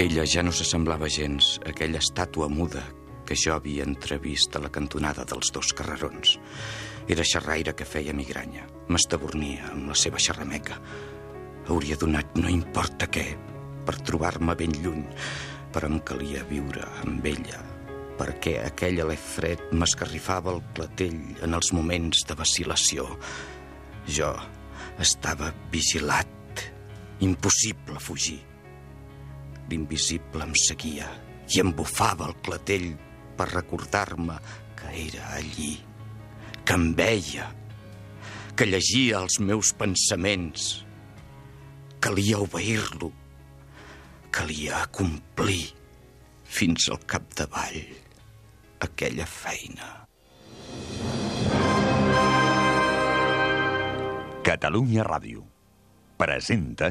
Ella ja no s'assemblava gens a aquella estàtua muda que jo havia entrevist a la cantonada dels dos carrerons. Era xerraire que feia migranya. M'estabornia amb la seva xerrameca. Hauria donat no importa què per trobar-me ben lluny, però em calia viure amb ella, perquè aquell alè fred m'escarrifava el clatell en els moments de vacil·lació. Jo estava vigilat. Impossible fugir. L'invisible em seguia i em bufava el clatell per recordar-me que era allí, que em veia, que llegia els meus pensaments. Calia obeir-lo, calia complir fins al capdavall aquella feina. Catalunya Ràdio presenta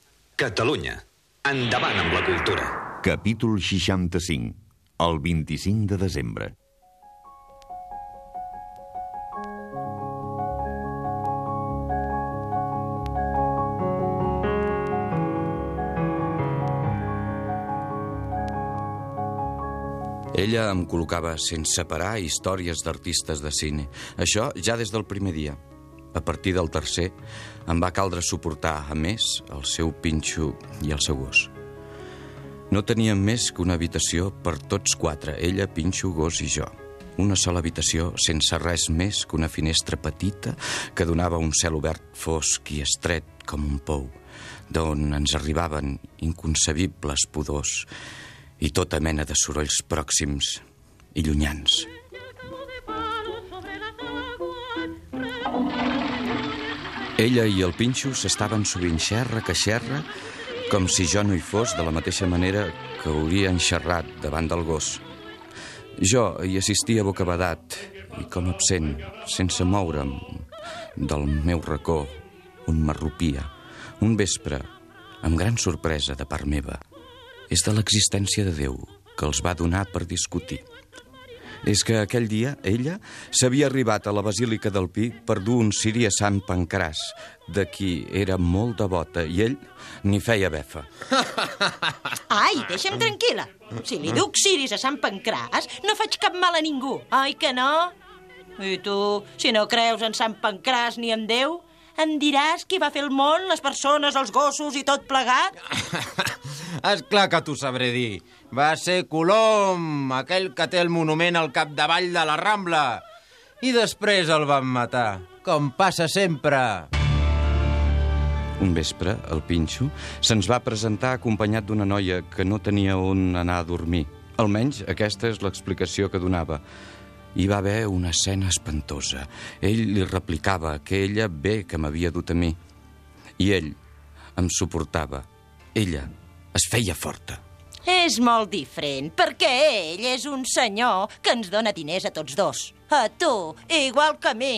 Catalunya. Endavant amb la cultura. Capítol 65. El 25 de desembre. Ella em col·locava sense parar històries d'artistes de cine. Això ja des del primer dia. A partir del tercer, em va caldre suportar, a més, el seu pinxo i el seu gos. No teníem més que una habitació per tots quatre, ella, pinxo, gos i jo. Una sola habitació sense res més que una finestra petita que donava un cel obert fosc i estret com un pou, d'on ens arribaven inconcebibles pudors i tota mena de sorolls pròxims i llunyans. Ella i el Pinxo s'estaven sovint xerra que xerra, com si jo no hi fos de la mateixa manera que haurien xerrat davant del gos. Jo hi assistia bocabadat i com absent, sense moure'm del meu racó, un marrupia, un vespre, amb gran sorpresa de part meva, és de l'existència de Déu que els va donar per discutir. És que aquell dia ella s'havia arribat a la Basílica del Pi per dur un ciri a Sant Pancràs, de qui era molt devota, i ell ni feia befa. Ai, deixa'm tranquil·la. Si li duc ciris a Sant Pancràs, no faig cap mal a ningú, oi que no? I tu, si no creus en Sant Pancràs ni en Déu, em diràs qui va fer el món, les persones, els gossos i tot plegat? És clar que t'ho sabré dir. Va ser Colom, aquell que té el monument al capdavall de la Rambla. I després el van matar, com passa sempre. Un vespre, el Pinxo se'ns va presentar acompanyat d'una noia que no tenia on anar a dormir. Almenys aquesta és l'explicació que donava. Hi va haver una escena espantosa. Ell li replicava que ella bé que m'havia dut a mi. I ell em suportava. Ella es feia forta. És molt diferent, perquè ell és un senyor que ens dona diners a tots dos. A tu, igual que a mi.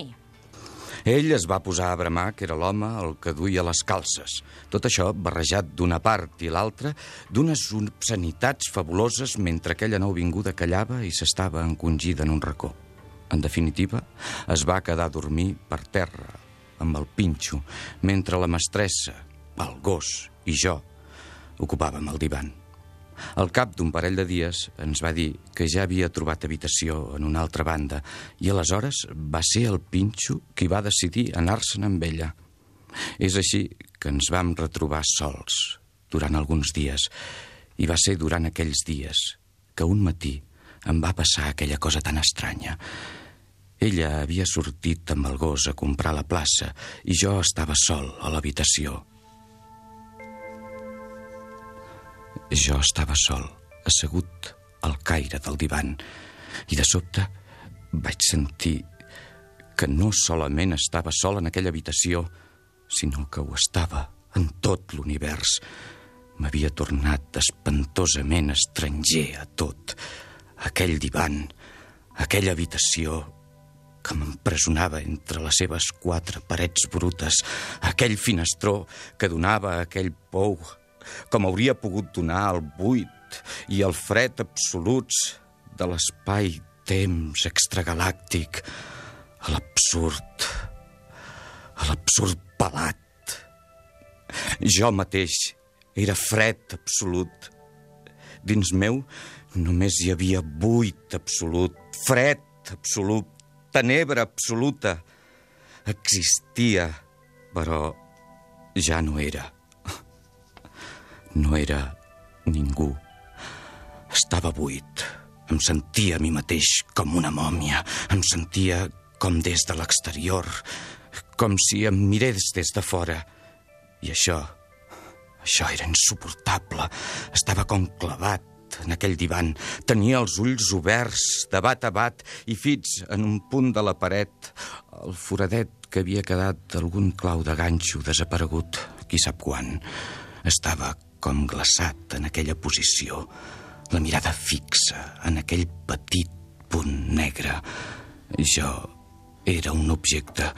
Ell es va posar a bramar que era l'home el que duia les calces. Tot això barrejat d'una part i l'altra d'unes obscenitats fabuloses mentre aquella nouvinguda callava i s'estava encongida en un racó. En definitiva, es va quedar a dormir per terra, amb el pinxo, mentre la mestressa, el gos i jo ocupàvem el divan. Al cap d'un parell de dies ens va dir que ja havia trobat habitació en una altra banda i aleshores va ser el Pinxo qui va decidir anar-se'n amb ella. És així que ens vam retrobar sols durant alguns dies i va ser durant aquells dies que un matí em va passar aquella cosa tan estranya. Ella havia sortit amb el gos a comprar a la plaça i jo estava sol a l'habitació. Jo estava sol, assegut al caire del divan, i de sobte vaig sentir que no solament estava sol en aquella habitació, sinó que ho estava en tot l'univers. M'havia tornat espantosament estranger a tot. Aquell divan, aquella habitació que m'empresonava entre les seves quatre parets brutes, aquell finestró que donava a aquell pou, com hauria pogut donar el buit i el fred absoluts de l'espai-temps extragalàctic, a l'absurd, a l'absurd pelat. Jo mateix era fred absolut. Dins meu només hi havia buit absolut, fred absolut, tenebra absoluta. Existia, però ja no era. No era ningú. Estava buit. Em sentia a mi mateix com una mòmia. Em sentia com des de l'exterior, com si em mirés des de fora. I això, això era insuportable. Estava com clavat en aquell divan. Tenia els ulls oberts, de bat a bat, i fits en un punt de la paret. El foradet que havia quedat algun clau de ganxo desaparegut, qui sap quan. Estava com glaçat en aquella posició, la mirada fixa en aquell petit punt negre. Jo era un objecte,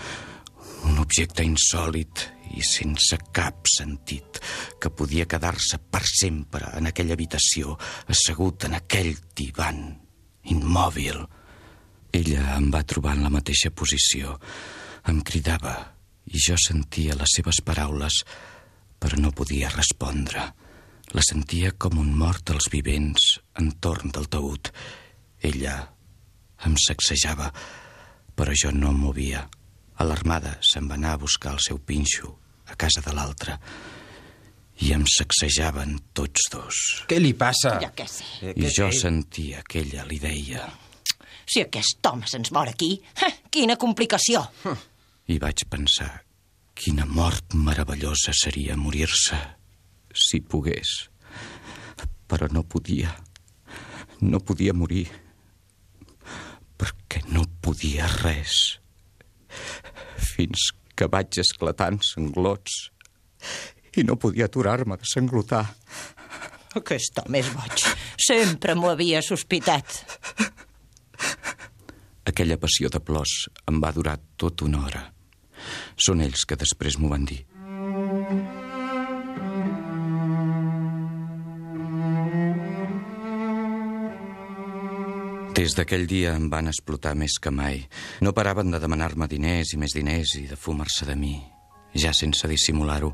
un objecte insòlid i sense cap sentit, que podia quedar-se per sempre en aquella habitació, assegut en aquell divan, immòbil. Ella em va trobar en la mateixa posició. Em cridava i jo sentia les seves paraules, però no podia respondre. La sentia com un mort als vivents entorn del taüt. Ella em sacsejava, però jo no em movia. Alarmada, se'n va anar a buscar el seu pinxo a casa de l'altre i em sacsejaven tots dos. Què li passa? Ja què sé. Eh, I què- jo sentia que ella li deia Si aquest home se'ns mor aquí, eh, quina complicació. i vaig pensar quina mort meravellosa seria morir-se si pogués. Però no podia. No podia morir perquè no podia res. Fins que vaig esclatar en sanglots i no podia aturar-me de sanglotar. Aquest home és boig. Sempre m'ho havia sospitat. Aquella passió de plors em va durar tota una hora. Són ells que després m'ho van dir. Des d'aquell dia em van explotar més que mai. No paraven de demanar-me diners i més diners i de fumar-se de mi, ja sense dissimular-ho.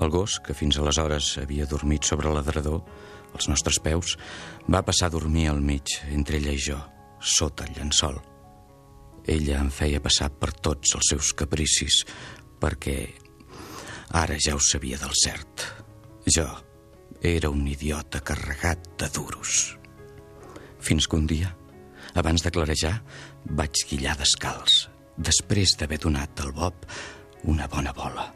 El gos, que fins aleshores havia dormit sobre l'adredor, als nostres peus, va passar a dormir al mig, entre ella i jo, sota el llençol. Ella em feia passar per tots els seus capricis, perquè ara ja ho sabia del cert. Jo era un idiota carregat de duros. Fins que un dia, abans de clarejar, vaig guillar descalç, després d'haver donat al Bob una bona bola.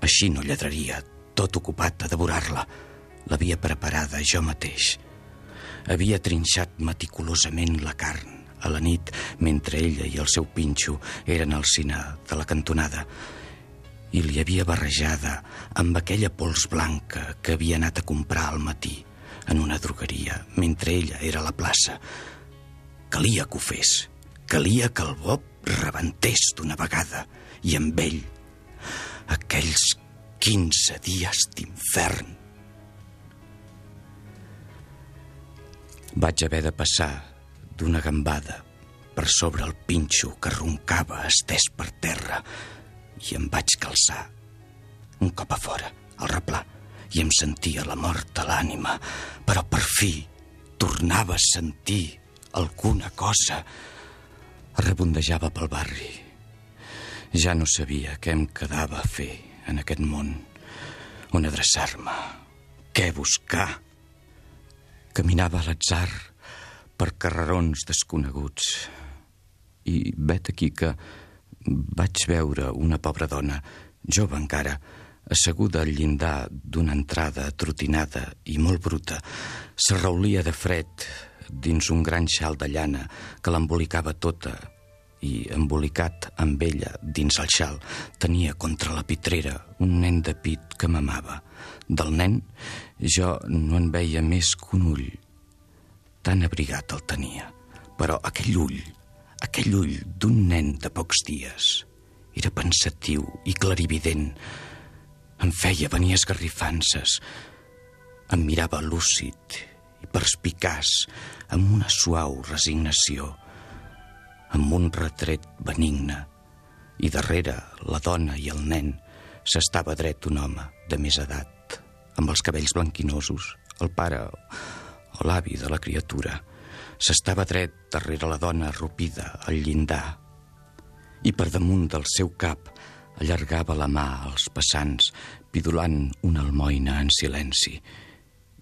Així no lledraria, tot ocupat a devorar-la. L'havia preparada jo mateix. Havia trinxat meticulosament la carn a la nit mentre ella i el seu pinxo eren al cine de la cantonada i li havia barrejada amb aquella pols blanca que havia anat a comprar al matí en una drogueria mentre ella era a la plaça. Calia que ho fes. Calia que el Bob rebentés d'una vegada i amb ell aquells 15 dies d'infern. Vaig haver de passar d'una gambada per sobre el pinxo que roncava estès per terra i em vaig calçar un cop a fora, al replà, i em sentia la mort a l'ànima, però per fi tornava a sentir alguna cosa. Rebondejava pel barri. Ja no sabia què em quedava a fer en aquest món, on adreçar-me, què buscar. Caminava a l'atzar per carrerons desconeguts i vet aquí que vaig veure una pobra dona, jove encara, asseguda al llindar d'una entrada atrotinada i molt bruta, s'arraulia de fred dins un gran xal de llana que l'embolicava tota i, embolicat amb ella dins el xal, tenia contra la pitrera un nen de pit que m'amava. Del nen jo no en veia més que un ull. Tan abrigat el tenia, però aquell ull, aquell ull d'un nen de pocs dies, era pensatiu i clarivident, em feia venir esgarrifances. Em mirava lúcid i perspicaç, amb una suau resignació, amb un retret benigne. I darrere la dona i el nen s'estava dret un home de més edat, amb els cabells blanquinosos, el pare l'avi de la criatura. S'estava dret darrere la dona arrupida al llindar i per damunt del seu cap allargava la mà als passants, pidolant una almoina en silenci.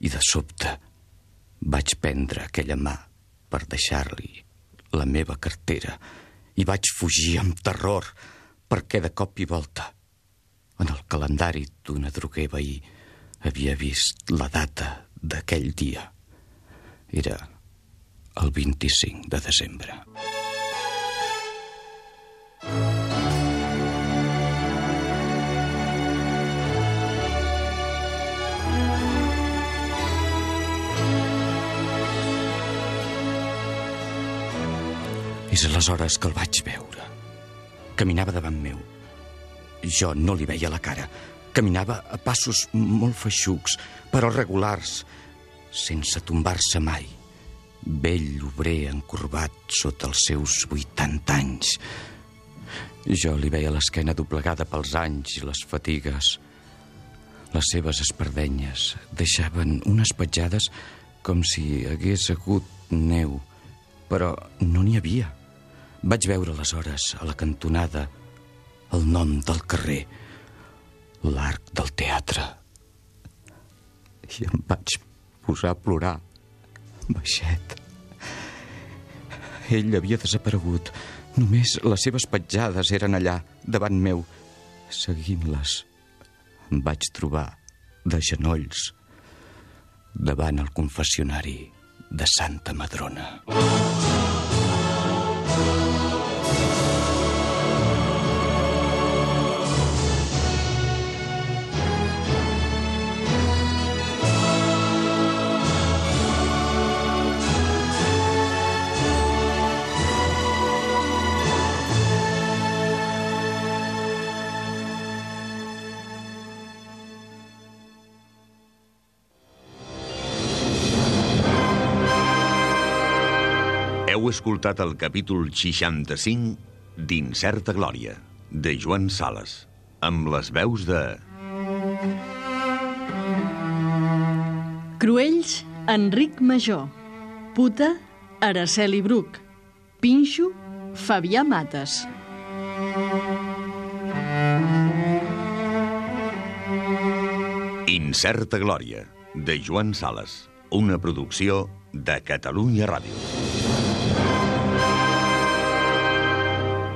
I de sobte vaig prendre aquella mà per deixar-li la meva cartera i vaig fugir amb terror perquè de cop i volta en el calendari d'una droguer veí havia vist la data d'aquell dia. Era el 25 de desembre. És aleshores que el vaig veure. Caminava davant meu. Jo no li veia la cara. Caminava a passos molt feixucs, però regulars, sense tombar-se mai. Vell obrer encorbat sota els seus 80 anys. Jo li veia l'esquena doblegada pels anys i les fatigues. Les seves espardenyes deixaven unes petjades com si hagués hagut neu, però no n'hi havia. Vaig veure aleshores a la cantonada el nom del carrer, l'arc del teatre. I em vaig posar a plorar, baixet. Ell havia desaparegut. Només les seves petjades eren allà, davant meu. Seguint-les, em vaig trobar de genolls davant el confessionari de Santa Madrona. Heu escoltat el capítol 65 d'Incerta Glòria, de Joan Sales, amb les veus de... Cruells, Enric Major. Puta, Araceli Bruc. Pinxo, Fabià Mates. Incerta Glòria, de Joan Sales, una producció de Catalunya Ràdio.